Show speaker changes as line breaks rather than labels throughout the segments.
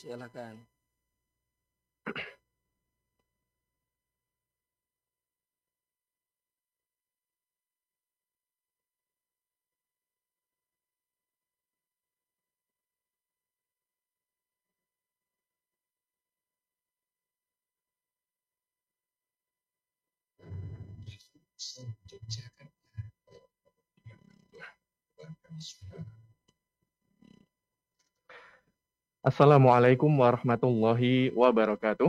Silakan.
Assalamualaikum warahmatullahi wabarakatuh.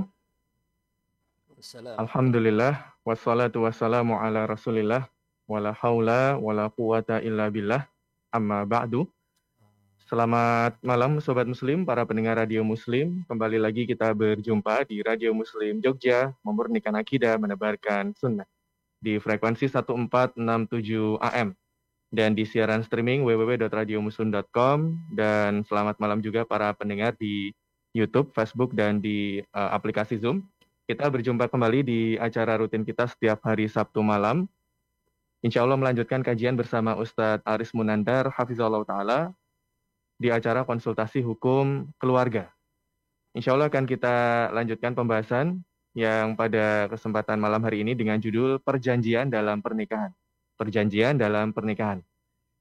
Alhamdulillah wassalatu wassalamu ala Rasulillah wala haula wala quwata illa billah amma ba'du. Selamat malam sobat muslim, para pendengar radio muslim. Kembali lagi kita berjumpa di Radio Muslim Jogja, memurnikan akidah, menebarkan sunnah di frekuensi 1467 AM dan di siaran streaming www.radiomusun.com dan selamat malam juga para pendengar di YouTube, Facebook dan di uh, aplikasi Zoom. Kita berjumpa kembali di acara rutin kita setiap hari Sabtu malam. Insya Allah melanjutkan kajian bersama Ustadz Aris Munandar, Hafizullah Ta'ala, di acara konsultasi hukum keluarga. Insya Allah akan kita lanjutkan pembahasan yang pada kesempatan malam hari ini dengan judul Perjanjian dalam Pernikahan perjanjian dalam pernikahan.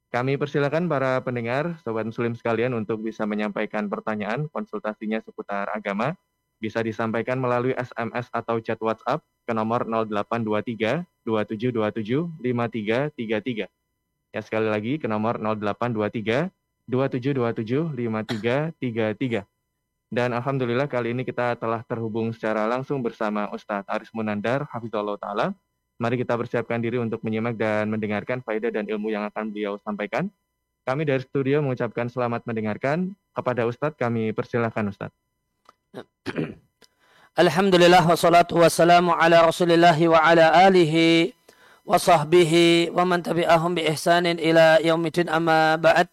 Kami persilakan para pendengar, sobat muslim sekalian untuk bisa menyampaikan pertanyaan konsultasinya seputar agama. Bisa disampaikan melalui SMS atau chat WhatsApp ke nomor 0823 2727 5333. Ya sekali lagi ke nomor 0823 2727 5333. Dan Alhamdulillah kali ini kita telah terhubung secara langsung bersama Ustadz Aris Munandar, Hafizullah Ta'ala, Mari kita persiapkan diri untuk menyimak dan mendengarkan faedah dan ilmu yang akan beliau sampaikan. Kami dari studio mengucapkan selamat mendengarkan. Kepada Ustadz kami persilahkan Ustadz.
Alhamdulillah wassalatu wassalamu ala rasulillahi wa ala alihi wa sahbihi wa man tabi'ahum bi ihsanin ila yaumidin amma ba'd.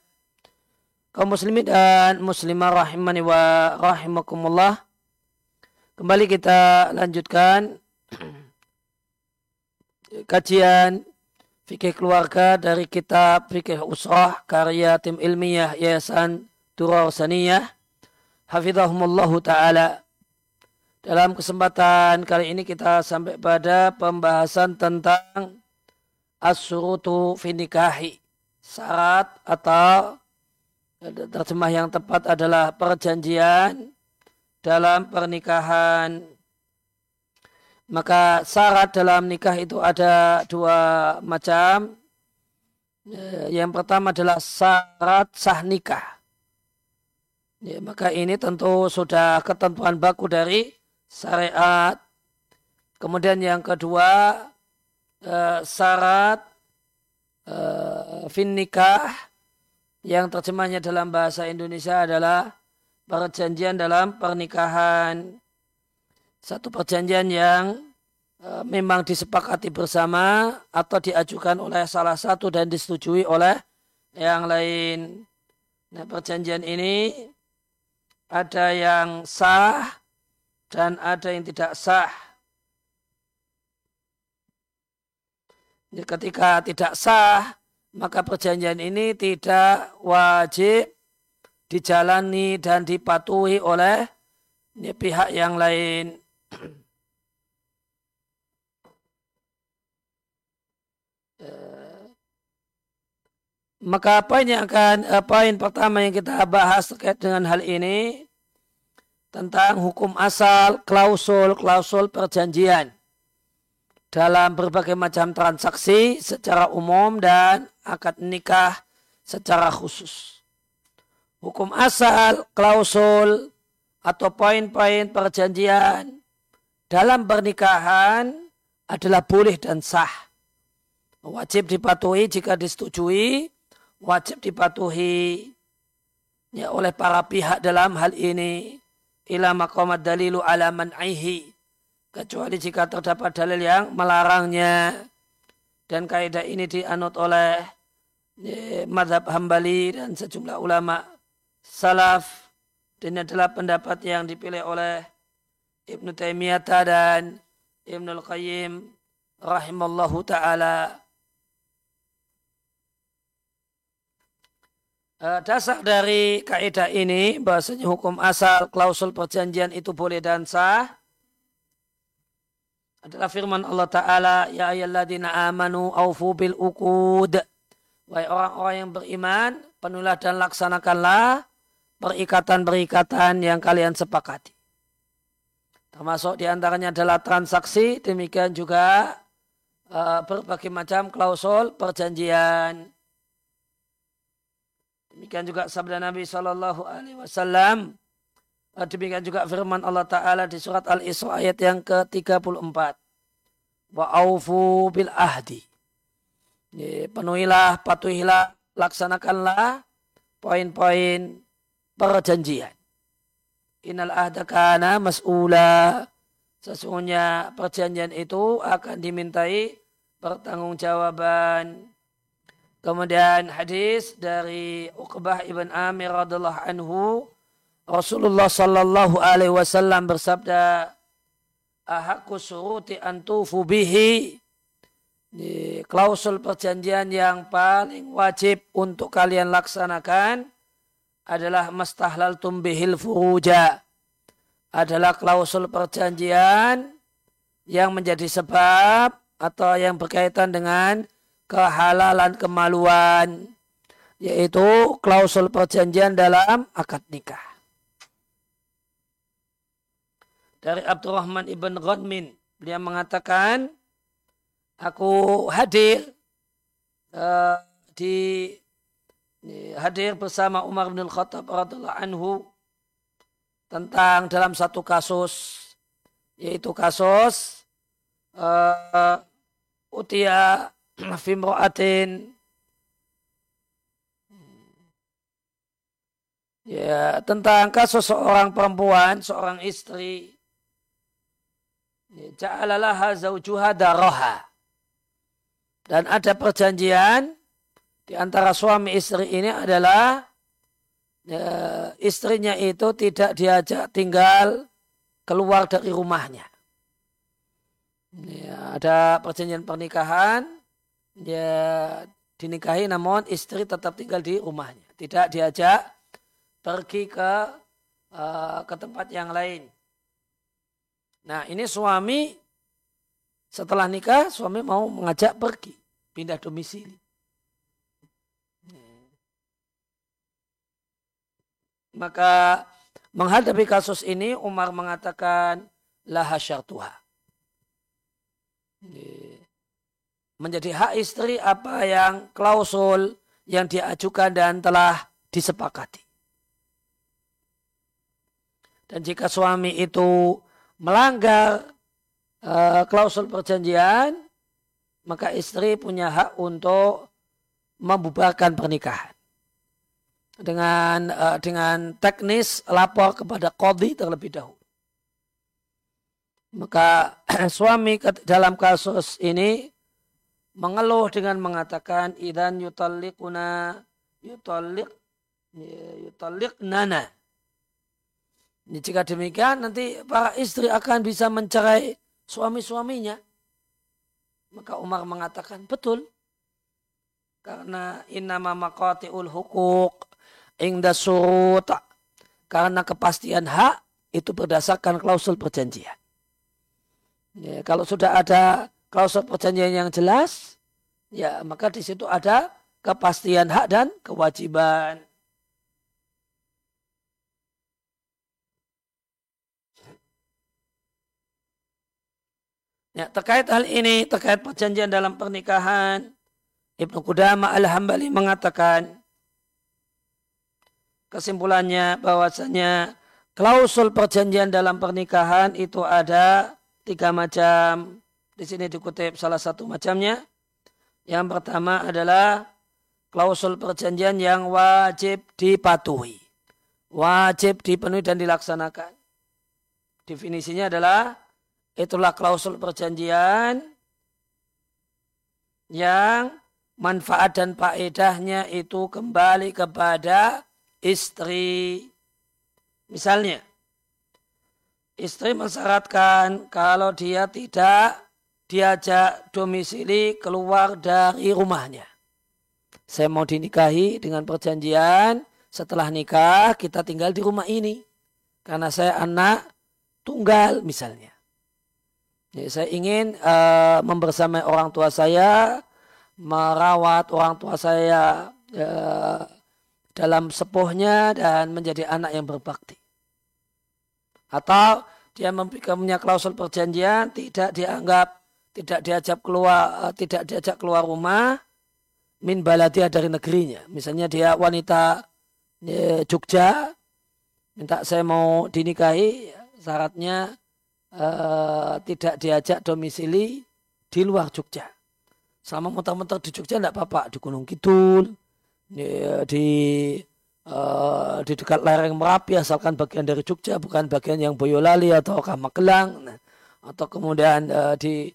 Kaum muslimin dan muslimah rahimani wa rahimakumullah. Kembali kita lanjutkan kajian fikih keluarga dari kitab fikih usrah karya tim ilmiah Yayasan Duror Saniyah hafizahumullah taala. Dalam kesempatan kali ini kita sampai pada pembahasan tentang as-surutu finikahi syarat atau terjemah yang tepat adalah perjanjian dalam pernikahan maka syarat dalam nikah itu ada dua macam. Ya, yang pertama adalah syarat sah nikah. Ya, maka ini tentu sudah ketentuan baku dari syariat. Kemudian yang kedua eh, syarat eh, fin nikah yang terjemahnya dalam bahasa Indonesia adalah perjanjian dalam pernikahan satu perjanjian yang e, memang disepakati bersama atau diajukan oleh salah satu dan disetujui oleh yang lain. Nah, perjanjian ini ada yang sah dan ada yang tidak sah. Ketika tidak sah, maka perjanjian ini tidak wajib dijalani dan dipatuhi oleh pihak yang lain. Maka apa yang akan eh, poin pertama yang kita bahas terkait dengan hal ini tentang hukum asal klausul klausul perjanjian dalam berbagai macam transaksi secara umum dan akad nikah secara khusus. Hukum asal klausul atau poin-poin perjanjian dalam pernikahan adalah boleh dan sah. Wajib dipatuhi jika disetujui, wajib dipatuhi ya, oleh para pihak dalam hal ini. Ila maqamat dalilu ala man'ihi. Kecuali jika terdapat dalil yang melarangnya. Dan kaidah ini dianut oleh ya, madhab hambali dan sejumlah ulama salaf. Dan adalah pendapat yang dipilih oleh Ibnu Taimiyah dan Ibnu Al-Qayyim rahimallahu taala dasar dari kaidah ini bahasanya hukum asal klausul perjanjian itu boleh dan sah. Adalah firman Allah Ta'ala Ya ayyalladina amanu awfu bil ukud Wahai orang-orang yang beriman Penulah dan laksanakanlah Perikatan-perikatan yang kalian sepakati. Termasuk di antaranya adalah transaksi Demikian juga uh, berbagai macam klausul perjanjian Demikian juga sabda Nabi Shallallahu Alaihi Wasallam. Demikian juga firman Allah Taala di surat Al Isra ayat yang ke 34. Wa aufu bil ahdi. Penuhilah, patuhilah, laksanakanlah poin-poin perjanjian. Innal ahda kana mas'ula. Sesungguhnya perjanjian itu akan dimintai pertanggungjawaban. Kemudian hadis dari Uqbah ibn Amir radhiallahu anhu Rasulullah sallallahu alaihi wasallam bersabda ahakku suruti antufu bihi? Di klausul perjanjian yang paling wajib untuk kalian laksanakan adalah mastahlal tumbihil furuja. Adalah klausul perjanjian yang menjadi sebab atau yang berkaitan dengan kehalalan kemaluan yaitu klausul perjanjian dalam akad nikah. Dari Abdurrahman ibn Ghanmin, beliau mengatakan, aku hadir uh, di hadir bersama Umar bin Khattab radhiallahu anhu tentang dalam satu kasus yaitu kasus uh, utia fimro'atin ya tentang kasus seorang perempuan, seorang istri. Ya, ja'alalaha zaujuha daroha dan ada perjanjian di antara suami istri ini adalah ya, istrinya itu tidak diajak tinggal keluar dari rumahnya. Ya, ada perjanjian pernikahan dia dinikahi namun istri tetap tinggal di rumahnya. Tidak diajak pergi ke uh, ke tempat yang lain. Nah ini suami setelah nikah suami mau mengajak pergi pindah domisili. Maka menghadapi kasus ini Umar mengatakan laha syartuha menjadi hak istri apa yang klausul yang diajukan dan telah disepakati. Dan jika suami itu melanggar uh, klausul perjanjian, maka istri punya hak untuk membubarkan pernikahan. Dengan uh, dengan teknis lapor kepada kodi terlebih dahulu. Maka suami dalam kasus ini mengeluh dengan mengatakan idan yutalliquna yutalliq yutalliq nana. Ini jika demikian nanti para istri akan bisa mencerai suami-suaminya. Maka Umar mengatakan betul. Karena innama maqati'ul hukuk ingda surut. Karena kepastian hak itu berdasarkan klausul perjanjian. Ya, kalau sudah ada klausul perjanjian yang jelas, ya maka di situ ada kepastian hak dan kewajiban. Ya, terkait hal ini, terkait perjanjian dalam pernikahan, Ibnu Qudama Al-Hambali mengatakan kesimpulannya bahwasanya klausul perjanjian dalam pernikahan itu ada tiga macam. Di sini dikutip salah satu macamnya. Yang pertama adalah klausul perjanjian yang wajib dipatuhi. Wajib dipenuhi dan dilaksanakan. Definisinya adalah itulah klausul perjanjian yang manfaat dan faedahnya itu kembali kepada istri. Misalnya, istri mensyaratkan kalau dia tidak diajak domisili keluar dari rumahnya. saya mau dinikahi dengan perjanjian setelah nikah kita tinggal di rumah ini karena saya anak tunggal misalnya. Jadi saya ingin uh, membersamai orang tua saya, merawat orang tua saya uh, dalam sepuhnya dan menjadi anak yang berbakti. Atau dia punya klausul perjanjian tidak dianggap tidak diajak keluar uh, tidak diajak keluar rumah min baladia dari negerinya. Misalnya dia wanita Jogja minta saya mau dinikahi syaratnya uh, tidak diajak domisili di luar Jogja. Selama muter-muter di Jogja tidak apa-apa di Gunung Kidul, di, di dekat lereng Merapi asalkan bagian dari Jogja bukan bagian yang Boyolali atau Kamagelang nah, atau kemudian di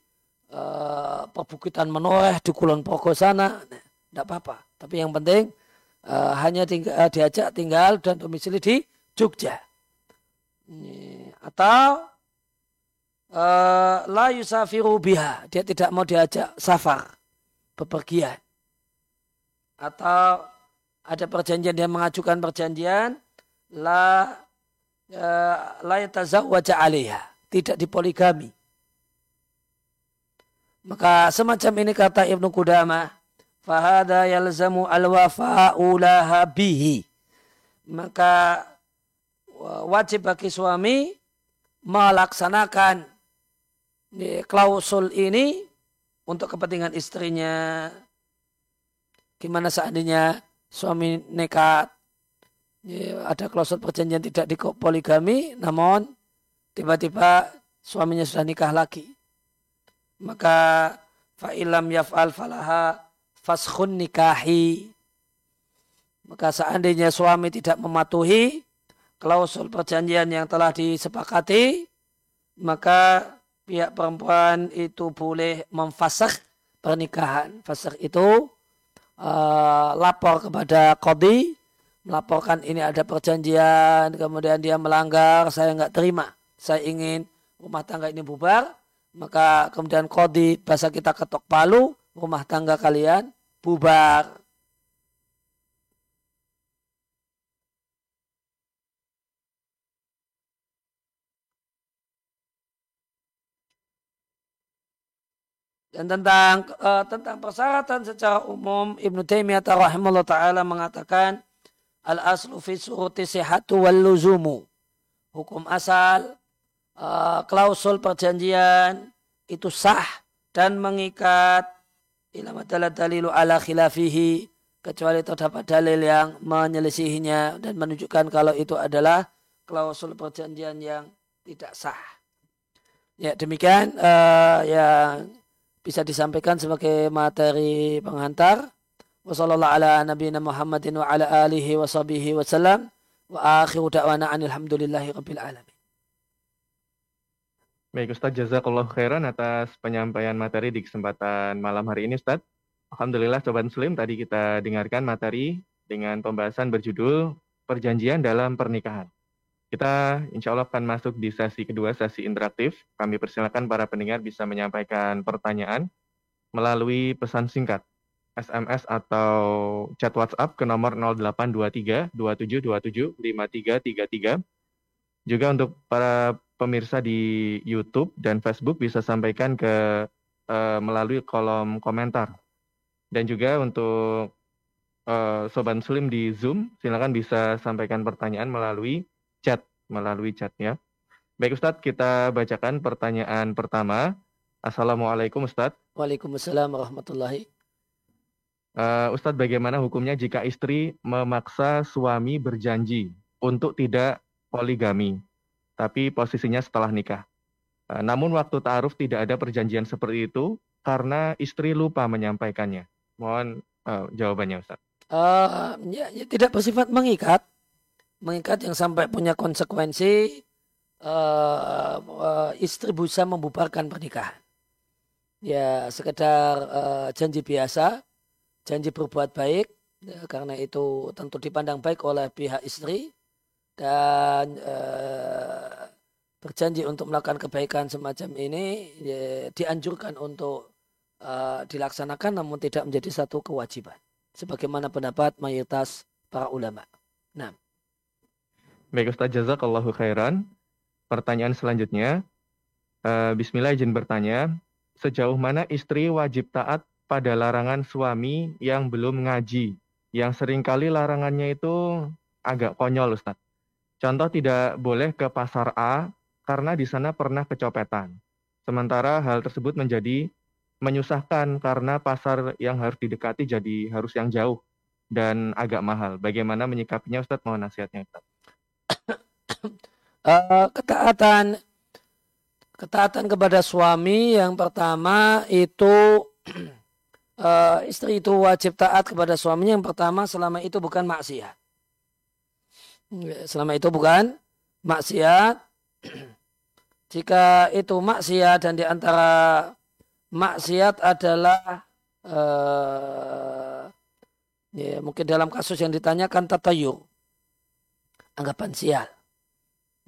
uh, perbukitan Menoreh di Kulon Progo sana tidak apa-apa. Tapi yang penting uh, hanya tinggal, uh, diajak tinggal dan domisili di Jogja. Atau uh, la yusafiru biha, dia tidak mau diajak safar, bepergian. Atau ada perjanjian dia mengajukan perjanjian la uh, la yatazawwaja alaiha, tidak dipoligami. Maka semacam ini kata Ibnu Qudamah, fahada yalzamu al-wafa'u. Maka wajib bagi suami melaksanakan klausul ini untuk kepentingan istrinya. Gimana seandainya suami nekat, ada klausul perjanjian tidak di poligami, namun tiba-tiba suaminya sudah nikah lagi. Maka fa'ilam yaf'al falaha faskhun nikahi. Maka seandainya suami tidak mematuhi klausul perjanjian yang telah disepakati, maka pihak perempuan itu boleh memfasakh pernikahan. Fasakh itu uh, lapor kepada kodi, melaporkan ini ada perjanjian, kemudian dia melanggar, saya nggak terima. Saya ingin rumah tangga ini bubar, maka kemudian kodi bahasa kita ketok palu, rumah tangga kalian bubar. Dan tentang uh, tentang persyaratan secara umum Ibnu Taimiyah rahimahullah taala mengatakan al aslu fi suruti sihatu wal luzumu. Hukum asal uh, klausul perjanjian itu sah dan mengikat ilama dalilu ala khilafihi kecuali terdapat dalil yang menyelisihinya dan menunjukkan kalau itu adalah klausul perjanjian yang tidak sah. Ya demikian uh, yang bisa disampaikan sebagai materi pengantar. Wassalamualaikum ala nabiyina Muhammadin wa akhiru da'wana rabbil alamin.
Baik Ustadz, jazakallah khairan atas penyampaian materi di kesempatan malam hari ini Ustadz. Alhamdulillah Sobat Muslim, tadi kita dengarkan materi dengan pembahasan berjudul Perjanjian dalam Pernikahan. Kita insya Allah akan masuk di sesi kedua, sesi interaktif. Kami persilakan para pendengar bisa menyampaikan pertanyaan melalui pesan singkat, SMS atau chat WhatsApp ke nomor 0823 2727 5333. Juga untuk para pemirsa di YouTube dan Facebook bisa sampaikan ke uh, melalui kolom komentar. Dan juga untuk uh, Sobat Muslim di Zoom, silakan bisa sampaikan pertanyaan melalui chat, melalui chat ya. Baik Ustadz, kita bacakan pertanyaan pertama. Assalamualaikum Ustadz.
Waalaikumsalam warahmatullahi.
Uh, Ustadz, bagaimana hukumnya jika istri memaksa suami berjanji untuk tidak poligami? Tapi posisinya setelah nikah. Eh, namun waktu ta'aruf tidak ada perjanjian seperti itu karena istri lupa menyampaikannya. Mohon uh, jawabannya Ustaz.
Uh, ya, ya, tidak bersifat mengikat. Mengikat yang sampai punya konsekuensi uh, uh, istri bisa membubarkan pernikahan. Ya sekedar uh, janji biasa, janji berbuat baik, ya, karena itu tentu dipandang baik oleh pihak istri dan uh, berjanji untuk melakukan kebaikan semacam ini ya, dianjurkan untuk uh, dilaksanakan namun tidak menjadi satu kewajiban. sebagaimana pendapat mayoritas para ulama. Nah.
Baik Ustaz Jazakallahu khairan. Pertanyaan selanjutnya. Uh, Bismillah izin bertanya. Sejauh mana istri wajib taat pada larangan suami yang belum ngaji? Yang sering kali larangannya itu agak konyol Ustaz. Contoh tidak boleh ke pasar A karena di sana pernah kecopetan. Sementara hal tersebut menjadi menyusahkan karena pasar yang harus didekati jadi harus yang jauh dan agak mahal. Bagaimana menyikapinya Ustadz? Mohon nasihatnya Ustadz.
uh, ketaatan ketaatan kepada suami yang pertama itu uh, istri itu wajib taat kepada suaminya yang pertama selama itu bukan maksiat. Selama itu bukan maksiat. Jika itu maksiat dan di antara maksiat adalah uh, ya, mungkin dalam kasus yang ditanyakan tatayur anggapan sial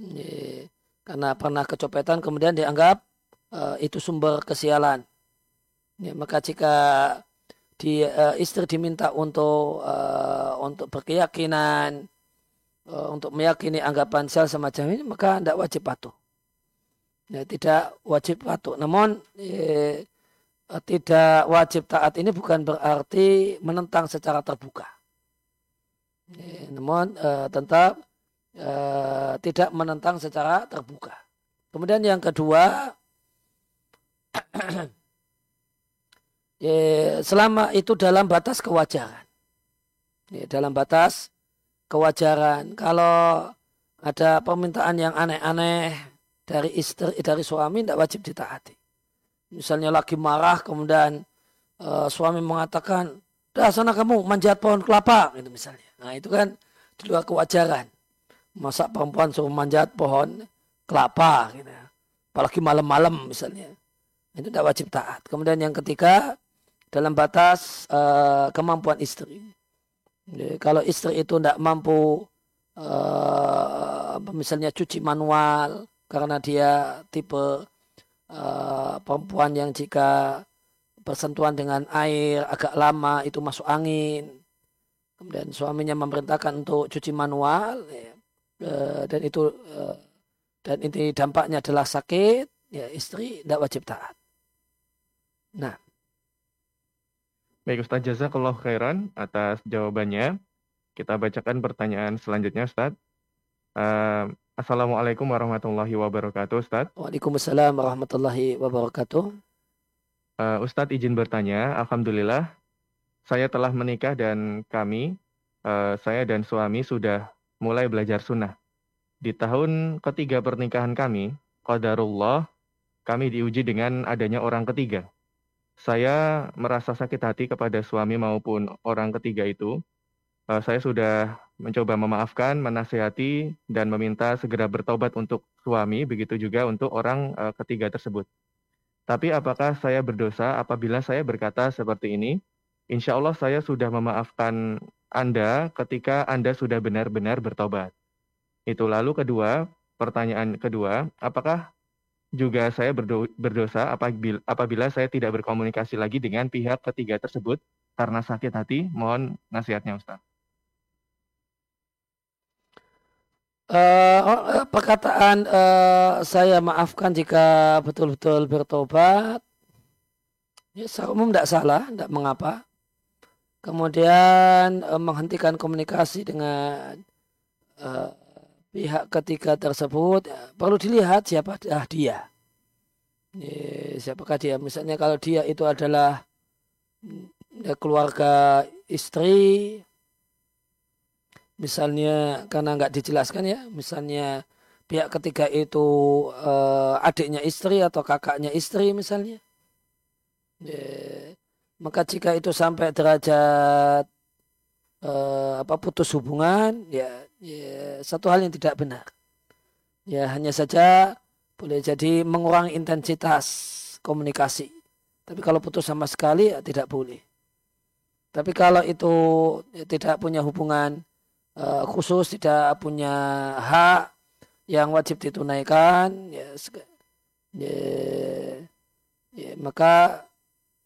ya, karena pernah kecopetan kemudian dianggap uh, itu sumber kesialan ya, maka jika di uh, istri diminta untuk uh, untuk berkeyakinan untuk meyakini anggapan sial semacam ini maka tidak wajib patuh ya, tidak wajib patuh namun eh, Eh, tidak wajib taat ini bukan berarti menentang secara terbuka. Namun uh, tetap uh, tidak menentang secara terbuka. Kemudian yang kedua, ya, selama itu dalam batas kewajaran. Ya, dalam batas kewajaran. Kalau ada permintaan yang aneh-aneh dari istri, dari suami, tidak wajib ditaati. Misalnya lagi marah kemudian uh, suami mengatakan dah sana kamu manjat pohon kelapa gitu misalnya. Nah itu kan di luar kewajaran. Masa perempuan suruh manjat pohon kelapa gitu apalagi malam-malam misalnya. Itu tidak wajib taat. Kemudian yang ketiga dalam batas uh, kemampuan istri Jadi, kalau istri itu tidak mampu uh, misalnya cuci manual karena dia tipe uh, perempuan yang jika bersentuhan dengan air agak lama itu masuk angin. Kemudian suaminya memerintahkan untuk cuci manual ya, uh, dan itu uh, dan ini dampaknya adalah sakit ya istri tidak wajib taat. Nah
Baik Ustaz Jazakallah khairan atas jawabannya. Kita bacakan pertanyaan selanjutnya Ustaz. Uh, Assalamualaikum warahmatullahi wabarakatuh, Ustaz.
Waalaikumsalam warahmatullahi wabarakatuh.
Uh, Ustadz izin bertanya, Alhamdulillah saya telah menikah dan kami, uh, saya dan suami sudah mulai belajar sunnah. Di tahun ketiga pernikahan kami, qadarullah, kami diuji dengan adanya orang ketiga. Saya merasa sakit hati kepada suami maupun orang ketiga itu. Uh, saya sudah mencoba memaafkan, menasehati, dan meminta segera bertobat untuk suami, begitu juga untuk orang uh, ketiga tersebut. Tapi apakah saya berdosa apabila saya berkata seperti ini? Insya Allah saya sudah memaafkan Anda ketika Anda sudah benar-benar bertobat. Itu lalu kedua, pertanyaan kedua, apakah juga saya berdosa apabila, apabila saya tidak berkomunikasi lagi dengan pihak ketiga tersebut karena sakit hati? Mohon nasihatnya Ustaz.
Uh, perkataan uh, saya maafkan jika betul-betul bertobat, ya secara umum tidak salah, tidak mengapa. Kemudian uh, menghentikan komunikasi dengan uh, pihak ketiga tersebut, ya, perlu dilihat siapa ah, dia. Ya, siapakah dia? Misalnya kalau dia itu adalah ya, keluarga istri, misalnya karena nggak dijelaskan ya misalnya pihak ketiga itu uh, adiknya istri atau kakaknya istri misalnya ya, maka jika itu sampai derajat uh, apa putus hubungan ya, ya satu hal yang tidak benar. Ya hanya saja boleh jadi mengurangi intensitas komunikasi. Tapi kalau putus sama sekali ya tidak boleh. Tapi kalau itu ya, tidak punya hubungan uh, khusus tidak punya hak yang wajib ditunaikan ya, ya, ya maka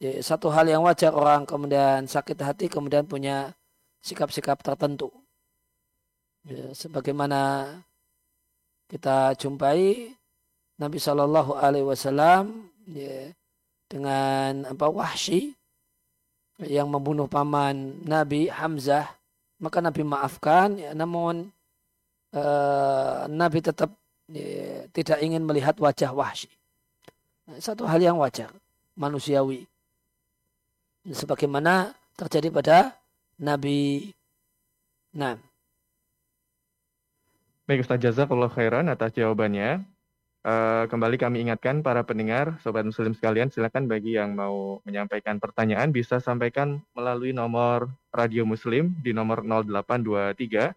ya, satu hal yang wajar orang kemudian sakit hati kemudian punya sikap-sikap tertentu. Ya, sebagaimana kita jumpai Nabi Shallallahu Alaihi Wasallam ya, dengan apa Wahsy yang membunuh paman Nabi Hamzah maka Nabi maafkan ya, namun uh, Nabi tetap ya, tidak ingin melihat wajah Wahsy satu hal yang wajar manusiawi sebagaimana terjadi pada Nabi Nah.
Baik Ustaz Jazakallah khairan atas jawabannya. Uh, kembali kami ingatkan para pendengar, sobat muslim sekalian, silakan bagi yang mau menyampaikan pertanyaan bisa sampaikan melalui nomor Radio Muslim di nomor 0823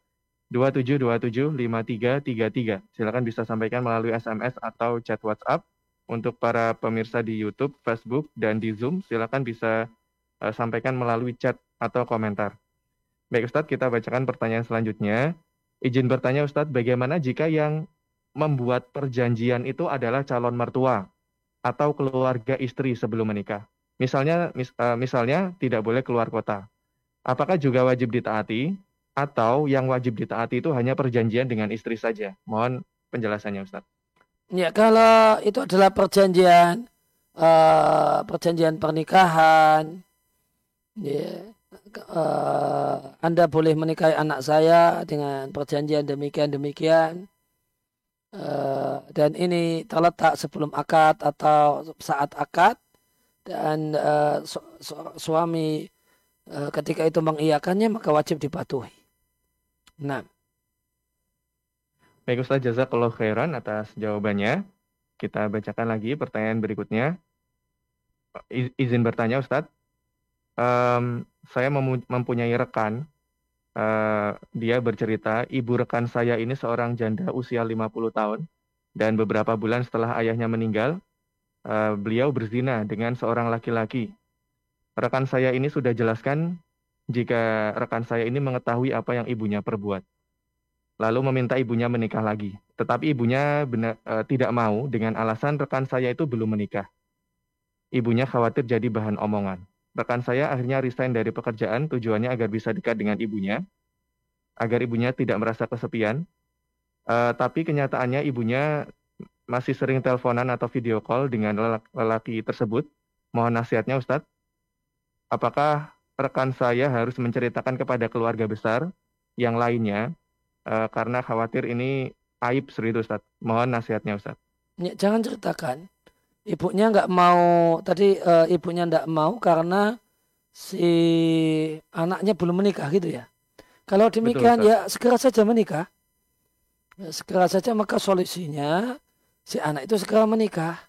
2727 5333. Silakan bisa sampaikan melalui SMS atau chat WhatsApp. Untuk para pemirsa di YouTube, Facebook, dan di Zoom, silakan bisa uh, sampaikan melalui chat atau komentar. Baik Ustadz, kita bacakan pertanyaan selanjutnya. Izin bertanya Ustadz, bagaimana jika yang membuat perjanjian itu adalah calon mertua atau keluarga istri sebelum menikah? Misalnya, mis, uh, misalnya tidak boleh keluar kota. Apakah juga wajib ditaati atau yang wajib ditaati itu hanya perjanjian dengan istri saja? Mohon penjelasannya Ustadz.
Ya, kalau itu adalah perjanjian uh, perjanjian pernikahan, ya, uh, Anda boleh menikahi anak saya dengan perjanjian demikian demikian uh, dan ini terletak sebelum akad atau saat akad dan uh, su su suami uh, ketika itu mengiyakannya maka wajib dipatuhi. Nah.
Baik Ustaz jazakallah khairan atas jawabannya. Kita bacakan lagi pertanyaan berikutnya. izin bertanya Ustadz, um, saya mempunyai rekan, uh, dia bercerita, ibu rekan saya ini seorang janda usia 50 tahun, dan beberapa bulan setelah ayahnya meninggal, uh, beliau berzina dengan seorang laki-laki. Rekan saya ini sudah jelaskan jika rekan saya ini mengetahui apa yang ibunya perbuat. Lalu meminta ibunya menikah lagi. Tetapi ibunya benar, uh, tidak mau dengan alasan rekan saya itu belum menikah. Ibunya khawatir jadi bahan omongan rekan saya akhirnya resign dari pekerjaan tujuannya agar bisa dekat dengan ibunya, agar ibunya tidak merasa kesepian. Uh, tapi kenyataannya ibunya masih sering teleponan atau video call dengan lelaki tersebut. Mohon nasihatnya Ustadz. Apakah rekan saya harus menceritakan kepada keluarga besar yang lainnya uh, karena khawatir ini aib serius Ustadz. Mohon nasihatnya Ustadz.
Jangan ceritakan ibunya nggak mau tadi e, ibunya nggak mau karena si anaknya belum menikah gitu ya. Kalau demikian Betul, ya segera saja menikah. Ya, segera saja maka solusinya si anak itu segera menikah.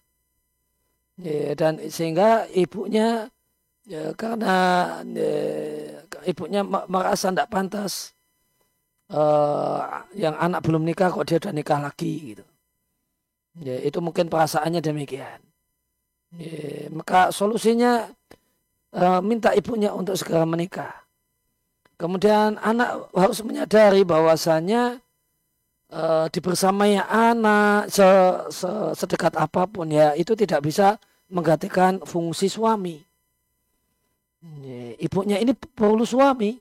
Ya, dan sehingga ibunya ya, karena ya, ibunya merasa tidak pantas uh, yang anak belum nikah kok dia udah nikah lagi gitu. Ya, itu mungkin perasaannya demikian. Ya, maka solusinya uh, minta ibunya untuk segera menikah. Kemudian anak harus menyadari bahwasanya uh, dibersamai anak se, se, sedekat apa pun ya itu tidak bisa menggantikan fungsi suami. Ya, ibunya ini perlu suami.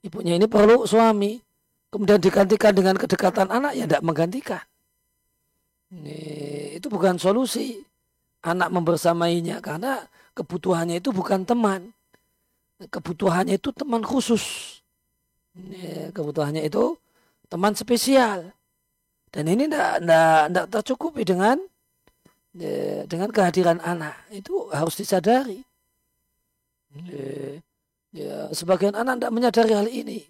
Ibunya ini perlu suami. Kemudian digantikan dengan kedekatan anak ya tidak menggantikan. Ini, itu bukan solusi anak membersamainya karena kebutuhannya itu bukan teman. Kebutuhannya itu teman khusus. Ini, kebutuhannya itu teman spesial. Dan ini tidak tercukupi dengan dengan kehadiran anak. Itu harus disadari. Ya, sebagian anak tidak menyadari hal ini.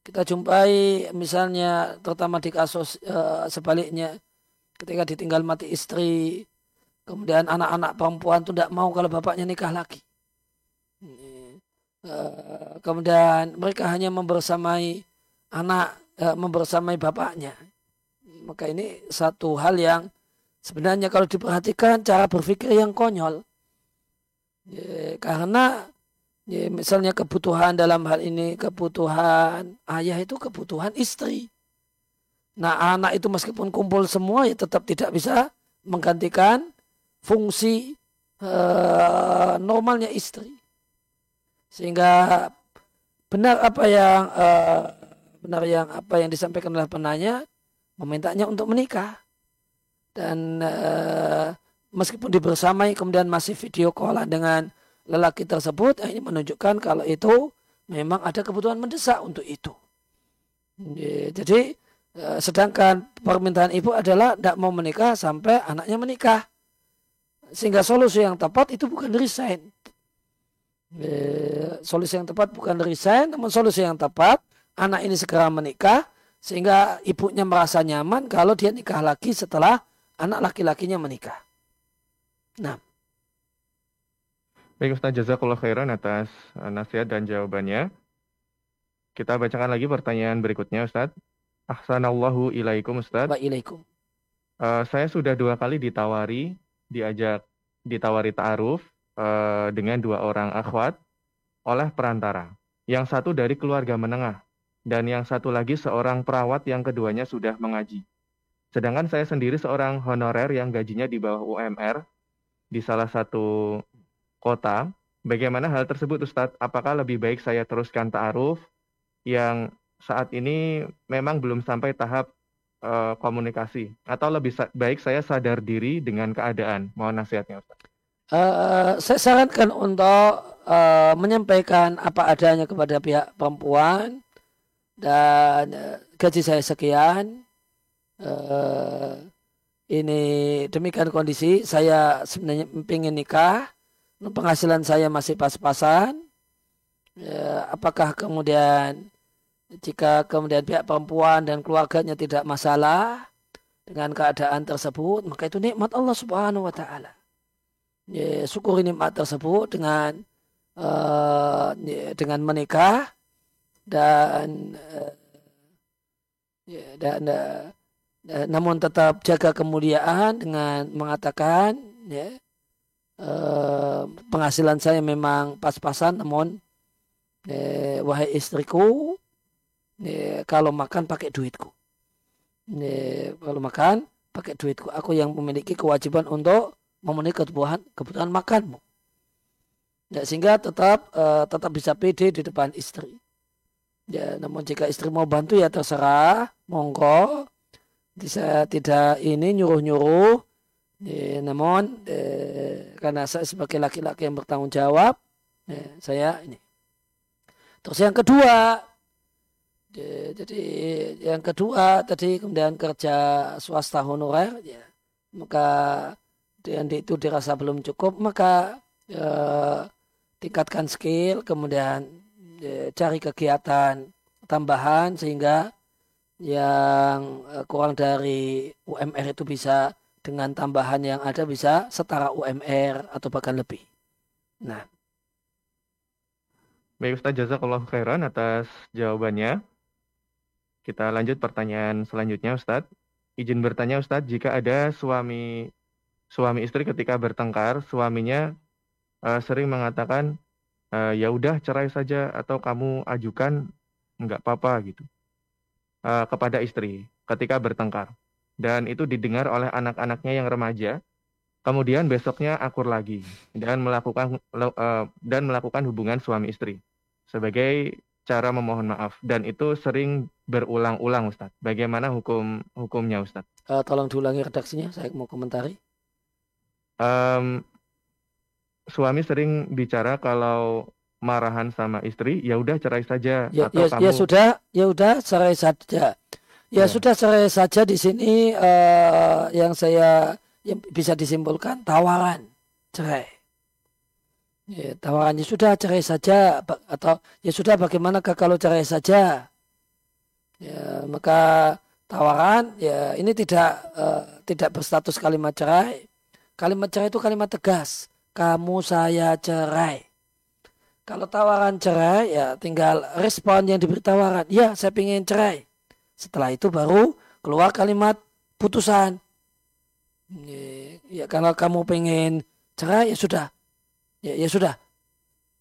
Kita jumpai misalnya terutama di kasus uh, sebaliknya ketika ditinggal mati istri, kemudian anak-anak perempuan itu tidak mau kalau bapaknya nikah lagi. Eh, kemudian mereka hanya membersamai anak, eh, membersamai bapaknya. Maka ini satu hal yang sebenarnya kalau diperhatikan cara berpikir yang konyol. karena misalnya kebutuhan dalam hal ini kebutuhan ayah itu kebutuhan istri. Nah anak itu meskipun kumpul semua ya tetap tidak bisa menggantikan fungsi uh, normalnya istri. Sehingga benar apa yang uh, benar yang apa yang disampaikan oleh penanya memintanya untuk menikah dan uh, meskipun dibersamai kemudian masih video call dengan lelaki tersebut ini menunjukkan kalau itu memang ada kebutuhan mendesak untuk itu. Jadi sedangkan permintaan ibu adalah tidak mau menikah sampai anaknya menikah. Sehingga solusi yang tepat itu bukan resign. Solusi yang tepat bukan resign, namun solusi yang tepat anak ini segera menikah sehingga ibunya merasa nyaman kalau dia nikah lagi setelah anak laki-lakinya menikah. Nah.
Baik Ustaz Jazakallah khairan atas eh, nasihat dan jawabannya. Kita bacakan lagi pertanyaan berikutnya Ustaz. Ahsanallahu ilaikum Ustaz.
Wa ilaikum.
Uh, saya sudah dua kali ditawari, diajak ditawari ta'aruf uh, dengan dua orang akhwat oleh perantara. Yang satu dari keluarga menengah dan yang satu lagi seorang perawat yang keduanya sudah mengaji. Sedangkan saya sendiri seorang honorer yang gajinya di bawah UMR di salah satu kota. Bagaimana hal tersebut Ustadz? Apakah lebih baik saya teruskan ta'aruf yang saat ini memang belum sampai tahap uh, komunikasi atau lebih baik saya sadar diri dengan keadaan? Mohon nasihatnya Ustadz.
Uh, saya sarankan untuk uh, menyampaikan apa adanya kepada pihak perempuan dan uh, gaji saya sekian. Uh, ini demikian kondisi saya sebenarnya ingin nikah, penghasilan saya masih pas-pasan. Ya, apakah kemudian jika kemudian pihak perempuan dan keluarganya tidak masalah dengan keadaan tersebut, maka itu nikmat Allah Subhanahu wa taala. Ya, syukuri nikmat tersebut dengan uh, dengan menikah dan uh, ya, dan uh, namun tetap jaga kemuliaan dengan mengatakan ya uh, penghasilan saya memang pas-pasan namun ya, wahai istriku ya, kalau makan pakai duitku ya, kalau makan pakai duitku aku yang memiliki kewajiban untuk memenuhi kebutuhan kebutuhan makanmu. Ya, sehingga tetap uh, tetap bisa pede di depan istri. Ya, namun jika istri mau bantu ya terserah, monggo. Bisa tidak ini nyuruh-nyuruh. Ya, namun eh, karena saya sebagai laki-laki yang bertanggung jawab, ya, saya ini. Terus yang kedua, jadi yang kedua tadi kemudian kerja swasta honorer, ya, maka dan itu dirasa belum cukup maka eh, tingkatkan skill kemudian eh, cari kegiatan tambahan sehingga yang eh, kurang dari UMR itu bisa dengan tambahan yang ada bisa setara UMR atau bahkan lebih. Nah.
Baik Ustaz Jazakallah khairan atas jawabannya. Kita lanjut pertanyaan selanjutnya Ustaz. Izin bertanya Ustaz, jika ada suami suami istri ketika bertengkar, suaminya uh, sering mengatakan uh, ya udah cerai saja atau kamu ajukan nggak apa-apa gitu uh, kepada istri ketika bertengkar dan itu didengar oleh anak-anaknya yang remaja. Kemudian besoknya akur lagi dan melakukan uh, dan melakukan hubungan suami istri sebagai cara memohon maaf dan itu sering berulang-ulang Ustadz. Bagaimana hukum hukumnya Ustadz?
Uh, tolong diulangi redaksinya, saya mau komentari
um, suami sering bicara kalau marahan sama istri, ya udah cerai saja.
Ya, atau ya, kamu... ya sudah, ya udah cerai saja. Ya, ya. sudah cerai saja di sini uh, yang saya yang bisa disimpulkan tawaran cerai. Ya, tawarannya sudah cerai saja atau ya sudah bagaimana kalau cerai saja. Ya, maka tawaran ya ini tidak uh, tidak berstatus kalimat cerai Kalimat cerai itu kalimat tegas. Kamu saya cerai. Kalau tawaran cerai ya tinggal respon yang diberi tawaran. Ya saya ingin cerai. Setelah itu baru keluar kalimat putusan. Ya, kalau kamu pengen cerai ya sudah. Ya, ya sudah.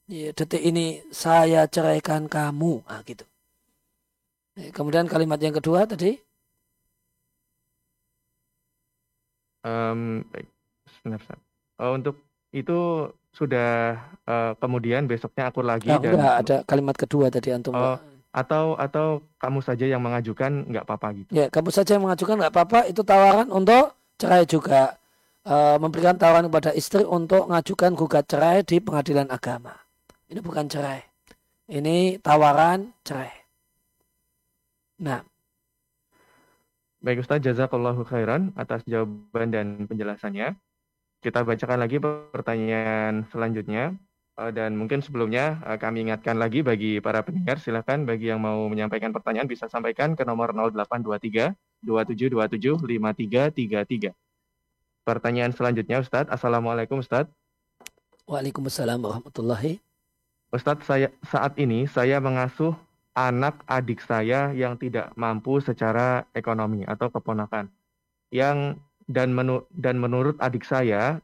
Ya, detik ini saya ceraikan kamu. Nah, gitu. Ya, kemudian kalimat yang kedua tadi.
Um, baik. Benar, Ustaz. Oh, untuk itu sudah uh, kemudian besoknya akur lagi
nah, dan udah ada kalimat kedua tadi antum.
Oh, atau atau kamu saja yang mengajukan nggak apa-apa gitu.
Ya, kamu saja yang mengajukan nggak apa-apa itu tawaran untuk cerai juga. Uh, memberikan tawaran kepada istri untuk mengajukan gugat cerai di pengadilan agama. Ini bukan cerai. Ini tawaran cerai. Nah.
Baik Ustaz, jazakallahu khairan atas jawaban dan penjelasannya. Kita bacakan lagi pertanyaan selanjutnya. Eh, dan mungkin sebelumnya eh, kami ingatkan lagi bagi para pendengar, silakan bagi yang mau menyampaikan pertanyaan bisa sampaikan ke nomor 0823 2727 5333. Pertanyaan selanjutnya Ustadz. Assalamualaikum Ustadz.
Waalaikumsalam warahmatullahi.
Ustadz, saya, saat ini saya mengasuh anak adik saya yang tidak mampu secara ekonomi atau keponakan. Yang dan, menu, dan menurut adik saya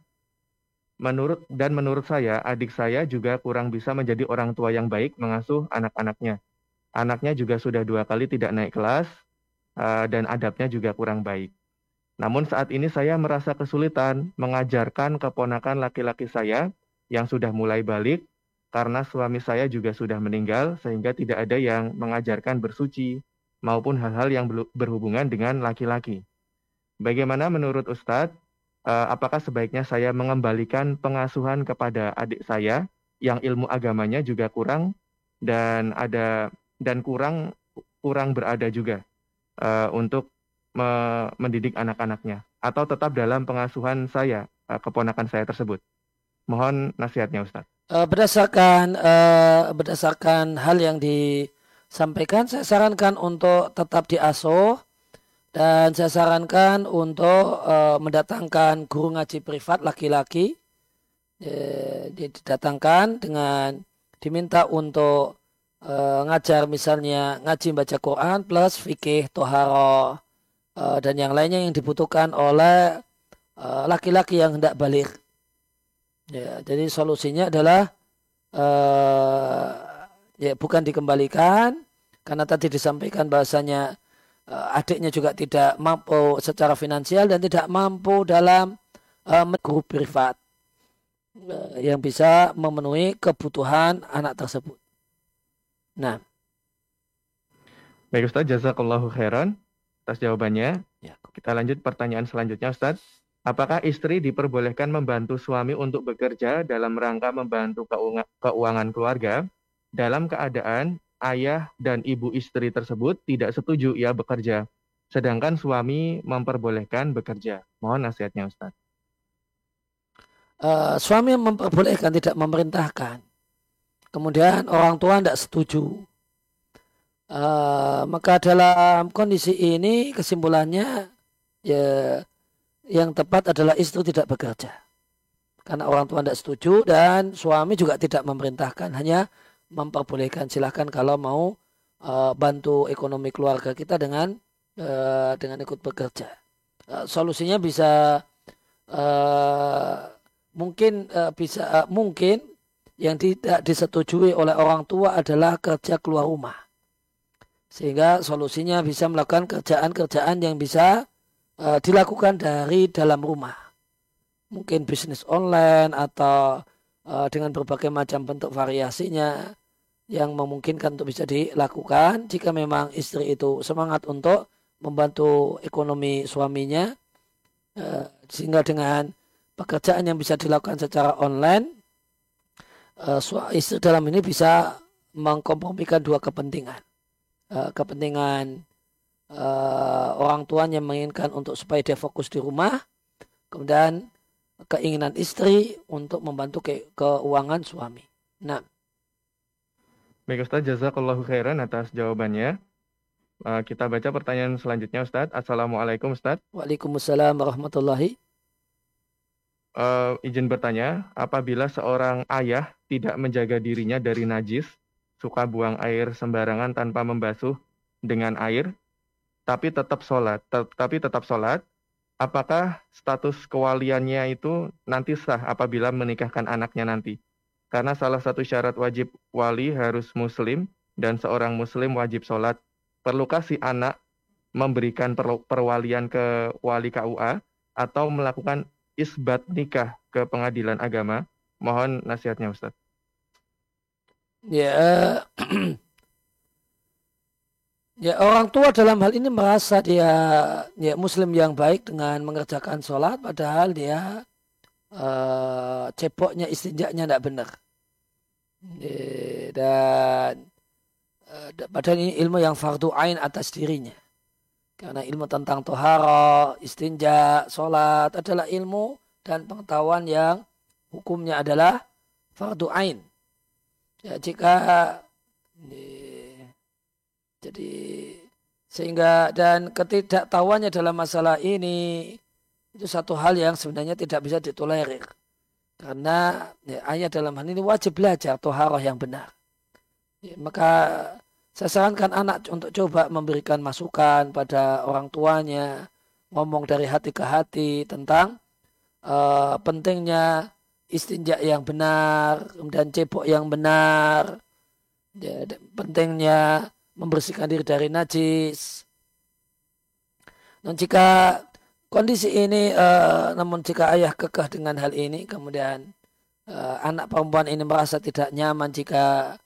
Menurut dan menurut saya, adik saya juga kurang bisa menjadi orang tua yang baik mengasuh anak-anaknya. Anaknya juga sudah dua kali tidak naik kelas uh, dan adabnya juga kurang baik. Namun saat ini saya merasa kesulitan mengajarkan keponakan laki-laki saya yang sudah mulai balik karena suami saya juga sudah meninggal sehingga tidak ada yang mengajarkan bersuci maupun hal-hal yang berhubungan dengan laki-laki. Bagaimana menurut Ustadz uh, apakah sebaiknya saya mengembalikan pengasuhan kepada adik saya yang ilmu agamanya juga kurang dan ada dan kurang kurang berada juga uh, untuk me mendidik anak-anaknya atau tetap dalam pengasuhan saya uh, keponakan saya tersebut. Mohon nasihatnya Ustaz.
Berdasarkan uh, berdasarkan hal yang disampaikan saya sarankan untuk tetap diasuh dan saya sarankan untuk mendatangkan guru ngaji privat laki-laki. Didatangkan dengan diminta untuk ngajar misalnya ngaji baca Quran plus fikih, toharo, uh, dan yang lainnya yang dibutuhkan oleh laki-laki uh, yang hendak balik. Ya, jadi solusinya adalah uh, ya bukan dikembalikan karena tadi disampaikan bahasanya uh, adiknya juga tidak mampu secara finansial dan tidak mampu dalam uh, guru privat yang bisa memenuhi kebutuhan anak tersebut. Nah.
Baik Ustaz, jazakallahu khairan atas jawabannya. Ya. Kita lanjut pertanyaan selanjutnya Ustaz. Apakah istri diperbolehkan membantu suami untuk bekerja dalam rangka membantu keuangan keluarga dalam keadaan ayah dan ibu istri tersebut tidak setuju ia bekerja, sedangkan suami memperbolehkan bekerja. Mohon nasihatnya Ustaz.
Uh, suami memperbolehkan tidak memerintahkan. Kemudian orang tua tidak setuju. Uh, maka dalam kondisi ini kesimpulannya ya yang tepat adalah istri tidak bekerja. Karena orang tua tidak setuju dan suami juga tidak memerintahkan. Hanya memperbolehkan silahkan kalau mau uh, bantu ekonomi keluarga kita dengan uh, dengan ikut bekerja. Uh, solusinya bisa uh, mungkin uh, bisa uh, mungkin yang tidak disetujui oleh orang tua adalah kerja keluar rumah. Sehingga solusinya bisa melakukan kerjaan-kerjaan yang bisa uh, dilakukan dari dalam rumah. Mungkin bisnis online atau uh, dengan berbagai macam bentuk variasinya yang memungkinkan untuk bisa dilakukan jika memang istri itu semangat untuk membantu ekonomi suaminya uh, sehingga dengan pekerjaan yang bisa dilakukan secara online uh, istri dalam ini bisa mengkompromikan dua kepentingan uh, kepentingan uh, orang tuanya menginginkan untuk supaya dia fokus di rumah kemudian keinginan istri untuk membantu ke keuangan suami. Nah.
Baik Ustaz, jazakallahu khairan atas jawabannya. Uh, kita baca pertanyaan selanjutnya Ustaz. Assalamualaikum Ustaz.
Waalaikumsalam warahmatullahi.
Uh, izin bertanya, apabila seorang ayah tidak menjaga dirinya dari najis, suka buang air sembarangan tanpa membasuh dengan air, tapi tetap sholat, tapi tetap sholat, apakah status kewaliannya itu nanti sah apabila menikahkan anaknya nanti? Karena salah satu syarat wajib wali harus muslim dan seorang muslim wajib sholat. Perlukah si anak memberikan perwalian ke wali KUA atau melakukan isbat nikah ke pengadilan agama? Mohon nasihatnya Ustaz.
Ya, ya orang tua dalam hal ini merasa dia ya muslim yang baik dengan mengerjakan sholat padahal dia uh, cepoknya istinjaknya tidak benar. Ya, dan uh, padahal ini ilmu yang fardu ain atas dirinya. Karena ilmu tentang tohara, istinja, sholat adalah ilmu dan pengetahuan yang hukumnya adalah fardu ain. Ya, jika jadi sehingga dan ketidaktahuannya dalam masalah ini itu satu hal yang sebenarnya tidak bisa ditolerir. Karena ya, ayat dalam hal ini wajib belajar toharoh yang benar. Ya, maka saya sarankan anak untuk coba memberikan masukan pada orang tuanya, ngomong dari hati ke hati tentang uh, pentingnya istinja yang benar, dan cebok yang benar, ya, pentingnya membersihkan diri dari najis. Dan jika kondisi ini, uh, namun jika ayah kekeh dengan hal ini, kemudian uh, anak perempuan ini merasa tidak nyaman jika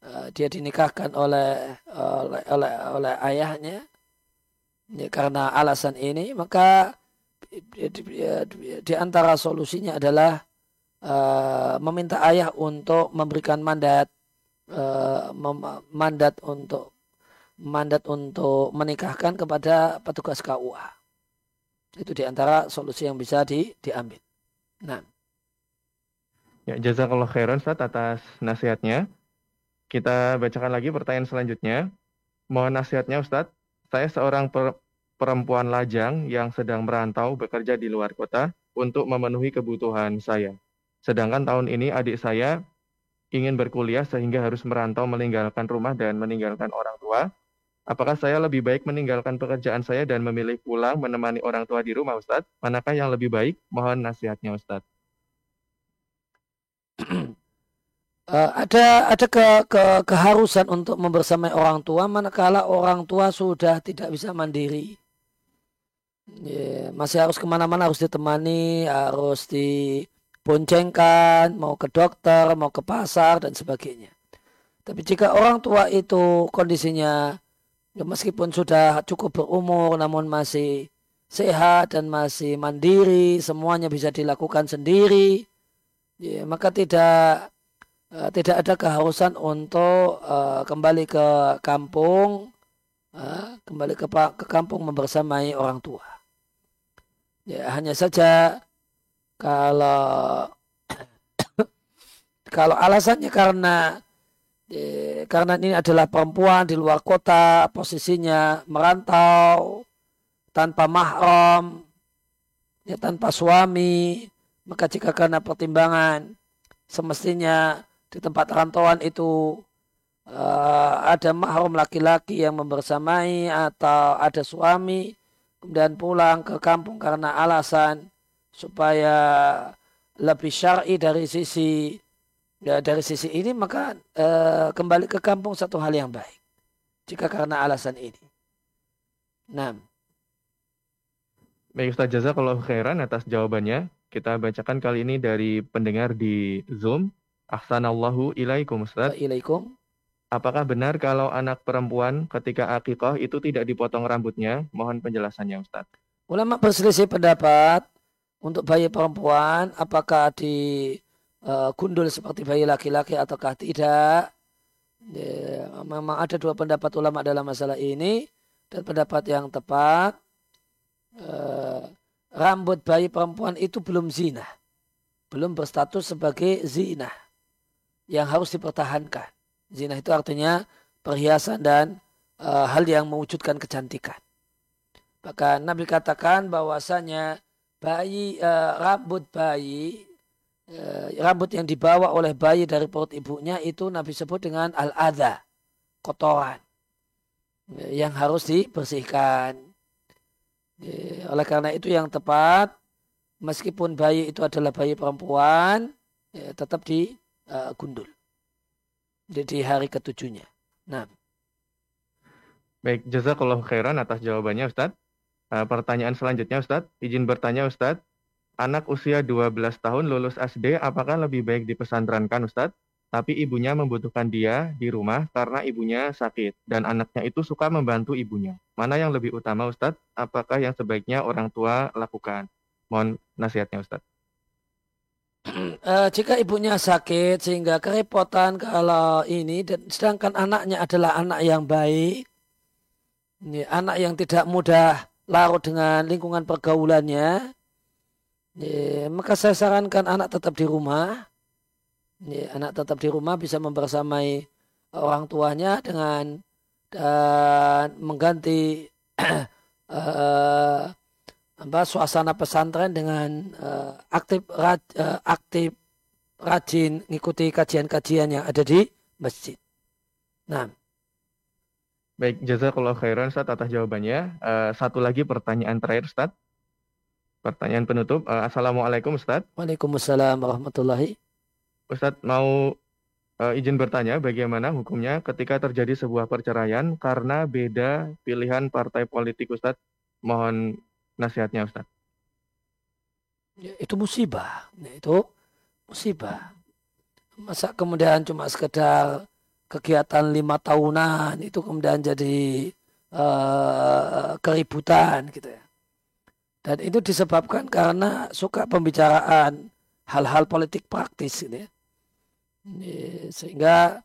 Eh, dia dinikahkan oleh oleh oleh, oleh ayahnya ya, karena alasan ini maka di, di antara solusinya adalah uh, meminta ayah untuk memberikan mandat uh, mem, mandat untuk mandat untuk menikahkan kepada petugas KUA itu di antara solusi yang bisa di, diambil. Nah.
Ya, jazakallah khairan Ustaz atas nasihatnya. Kita bacakan lagi pertanyaan selanjutnya. Mohon nasihatnya Ustadz. Saya seorang per perempuan lajang yang sedang merantau bekerja di luar kota untuk memenuhi kebutuhan saya. Sedangkan tahun ini adik saya ingin berkuliah sehingga harus merantau meninggalkan rumah dan meninggalkan orang tua. Apakah saya lebih baik meninggalkan pekerjaan saya dan memilih pulang menemani orang tua di rumah Ustadz? Manakah yang lebih baik? Mohon nasihatnya Ustadz.
uh, ada ada ke, ke, keharusan untuk membersamai orang tua manakala orang tua sudah tidak bisa mandiri yeah, masih harus ke mana-mana harus ditemani harus diboncengkan mau ke dokter mau ke pasar dan sebagainya tapi jika orang tua itu kondisinya ya meskipun sudah cukup berumur namun masih sehat dan masih mandiri semuanya bisa dilakukan sendiri ya, maka tidak uh, tidak ada keharusan untuk uh, kembali ke kampung, uh, kembali ke ke kampung membersamai orang tua. Ya hanya saja kalau kalau alasannya karena karena ini adalah perempuan di luar kota, posisinya merantau tanpa mahram, ya tanpa suami, maka jika karena pertimbangan semestinya di tempat rantauan itu uh, ada mahram laki-laki yang membersamai atau ada suami kemudian pulang ke kampung karena alasan supaya lebih syar'i dari sisi ya, dari sisi ini maka uh, kembali ke kampung satu hal yang baik jika karena alasan ini. Nah.
Baik Ustaz kalau khairan atas jawabannya. Kita bacakan kali ini dari pendengar di Zoom. Ahsanallahu ilaikum Ustaz.
Ilaikum.
Apakah benar kalau anak perempuan ketika akikah itu tidak dipotong rambutnya? Mohon penjelasannya Ustaz.
Ulama berselisih pendapat untuk bayi perempuan apakah di uh, gundul seperti bayi laki-laki ataukah tidak. Ya, memang ada dua pendapat ulama dalam masalah ini dan pendapat yang tepat uh, rambut bayi perempuan itu belum zina. Belum berstatus sebagai zina yang harus dipertahankan. Zina itu artinya perhiasan dan uh, hal yang mewujudkan kecantikan. Bahkan Nabi katakan bahwasanya bayi uh, rambut bayi uh, rambut yang dibawa oleh bayi dari perut ibunya itu Nabi sebut dengan al-adha, kotoran yang harus dibersihkan. Oleh karena itu yang tepat meskipun bayi itu adalah bayi perempuan ya, tetap di uh, gundul di, di hari ketujuhnya. Nah.
Baik, jazakallah khairan atas jawabannya Ustadz. Uh, pertanyaan selanjutnya Ustadz, izin bertanya Ustadz, anak usia 12 tahun lulus SD apakah lebih baik dipesantrenkan Ustadz? Tapi ibunya membutuhkan dia di rumah karena ibunya sakit dan anaknya itu suka membantu ibunya. Mana yang lebih utama Ustadz? Apakah yang sebaiknya orang tua lakukan? Mohon nasihatnya Ustadz.
Uh, jika ibunya sakit sehingga kerepotan kalau ini dan sedangkan anaknya adalah anak yang baik, ini anak yang tidak mudah larut dengan lingkungan pergaulannya, Ya, maka saya sarankan anak tetap di rumah. Ya, anak tetap di rumah bisa membersamai orang tuanya dengan dan mengganti uh, suasana pesantren dengan uh, aktif raj, uh, aktif rajin mengikuti kajian-kajian yang ada di masjid. Nah.
Baik, jazakallah khairan Ustaz atas jawabannya. Uh, satu lagi pertanyaan terakhir Ustaz. Pertanyaan penutup. Uh, Assalamualaikum Ustaz.
Waalaikumsalam warahmatullahi.
Ustaz mau uh, izin bertanya bagaimana hukumnya ketika terjadi sebuah perceraian karena beda pilihan partai politik Ustaz. Mohon nasihatnya Ustaz.
Ya, itu musibah. Ya, itu musibah. Masa kemudian cuma sekedar kegiatan lima tahunan itu kemudian jadi uh, keributan gitu ya. Dan itu disebabkan karena suka pembicaraan hal-hal politik praktis gitu ya. Sehingga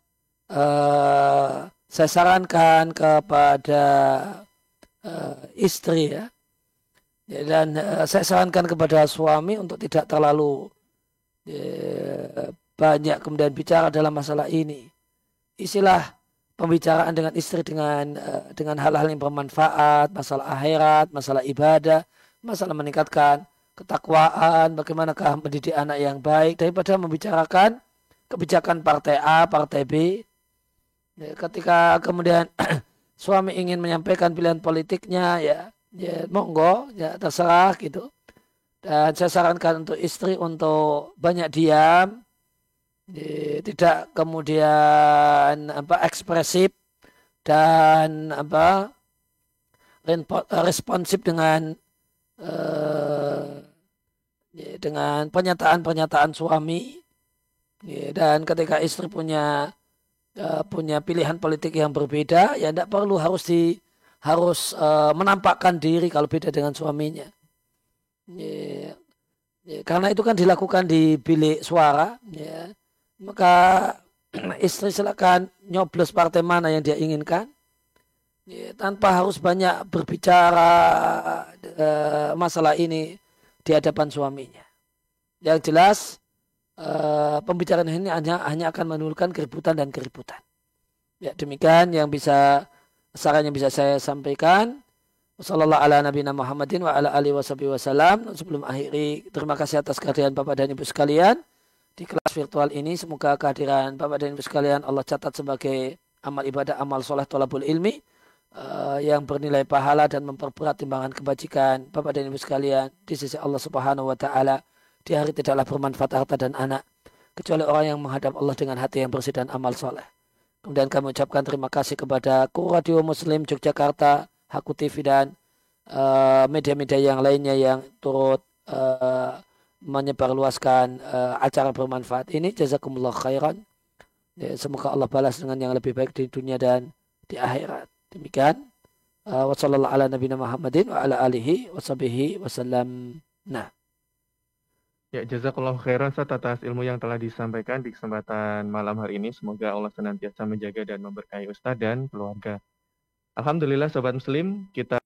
uh, saya sarankan kepada uh, istri ya. dan uh, saya sarankan kepada suami untuk tidak terlalu banyak kemudian bicara dalam masalah ini. Isilah pembicaraan dengan istri dengan uh, dengan hal-hal yang bermanfaat, masalah akhirat, masalah ibadah, masalah meningkatkan ketakwaan, bagaimanakah mendidik anak yang baik daripada membicarakan kebijakan partai A, partai B. Ya, ketika kemudian suami ingin menyampaikan pilihan politiknya, ya, ya monggo, ya terserah gitu. Dan saya sarankan untuk istri untuk banyak diam, tidak kemudian apa ekspresif dan apa responsif dengan uh, dengan pernyataan-pernyataan suami ya, dan ketika istri punya uh, punya pilihan politik yang berbeda ya tidak perlu harus di harus uh, menampakkan diri kalau beda dengan suaminya. Ya, ya, karena itu kan dilakukan di bilik suara ya maka istri silakan nyoblos partai mana yang dia inginkan ya, tanpa harus banyak berbicara uh, masalah ini di hadapan suaminya. Yang jelas uh, pembicaraan ini hanya hanya akan menimbulkan keributan dan keributan. Ya demikian yang bisa saran yang bisa saya sampaikan. Wassalamualaikum ala nabiyina Muhammadin wa ala. Sebelum akhiri, terima kasih atas kehadiran Bapak dan Ibu sekalian di kelas virtual ini. Semoga kehadiran Bapak dan Ibu sekalian Allah catat sebagai amal ibadah, amal soleh, tolabul ilmi uh, yang bernilai pahala dan memperberat timbangan kebajikan Bapak dan Ibu sekalian di sisi Allah Subhanahu wa taala di hari tidaklah bermanfaat harta dan anak kecuali orang yang menghadap Allah dengan hati yang bersih dan amal soleh. Kemudian kami ucapkan terima kasih kepada Kur Radio Muslim Yogyakarta, Haku TV dan eh, media-media uh, yang lainnya yang turut uh, menyebarluaskan uh, acara bermanfaat ini. Jazakumullah khairan. Ya, semoga Allah balas dengan yang lebih baik di dunia dan di akhirat. Demikian. Uh, Wassalamualaikum ala nabiyina Muhammadin wa ala alihi wa sahbihi wasallam. Nah.
Ya, jazakallah khairan Ustaz atas ilmu yang telah disampaikan di kesempatan malam hari ini. Semoga Allah senantiasa menjaga dan memberkahi Ustaz dan keluarga. Alhamdulillah Sobat Muslim, kita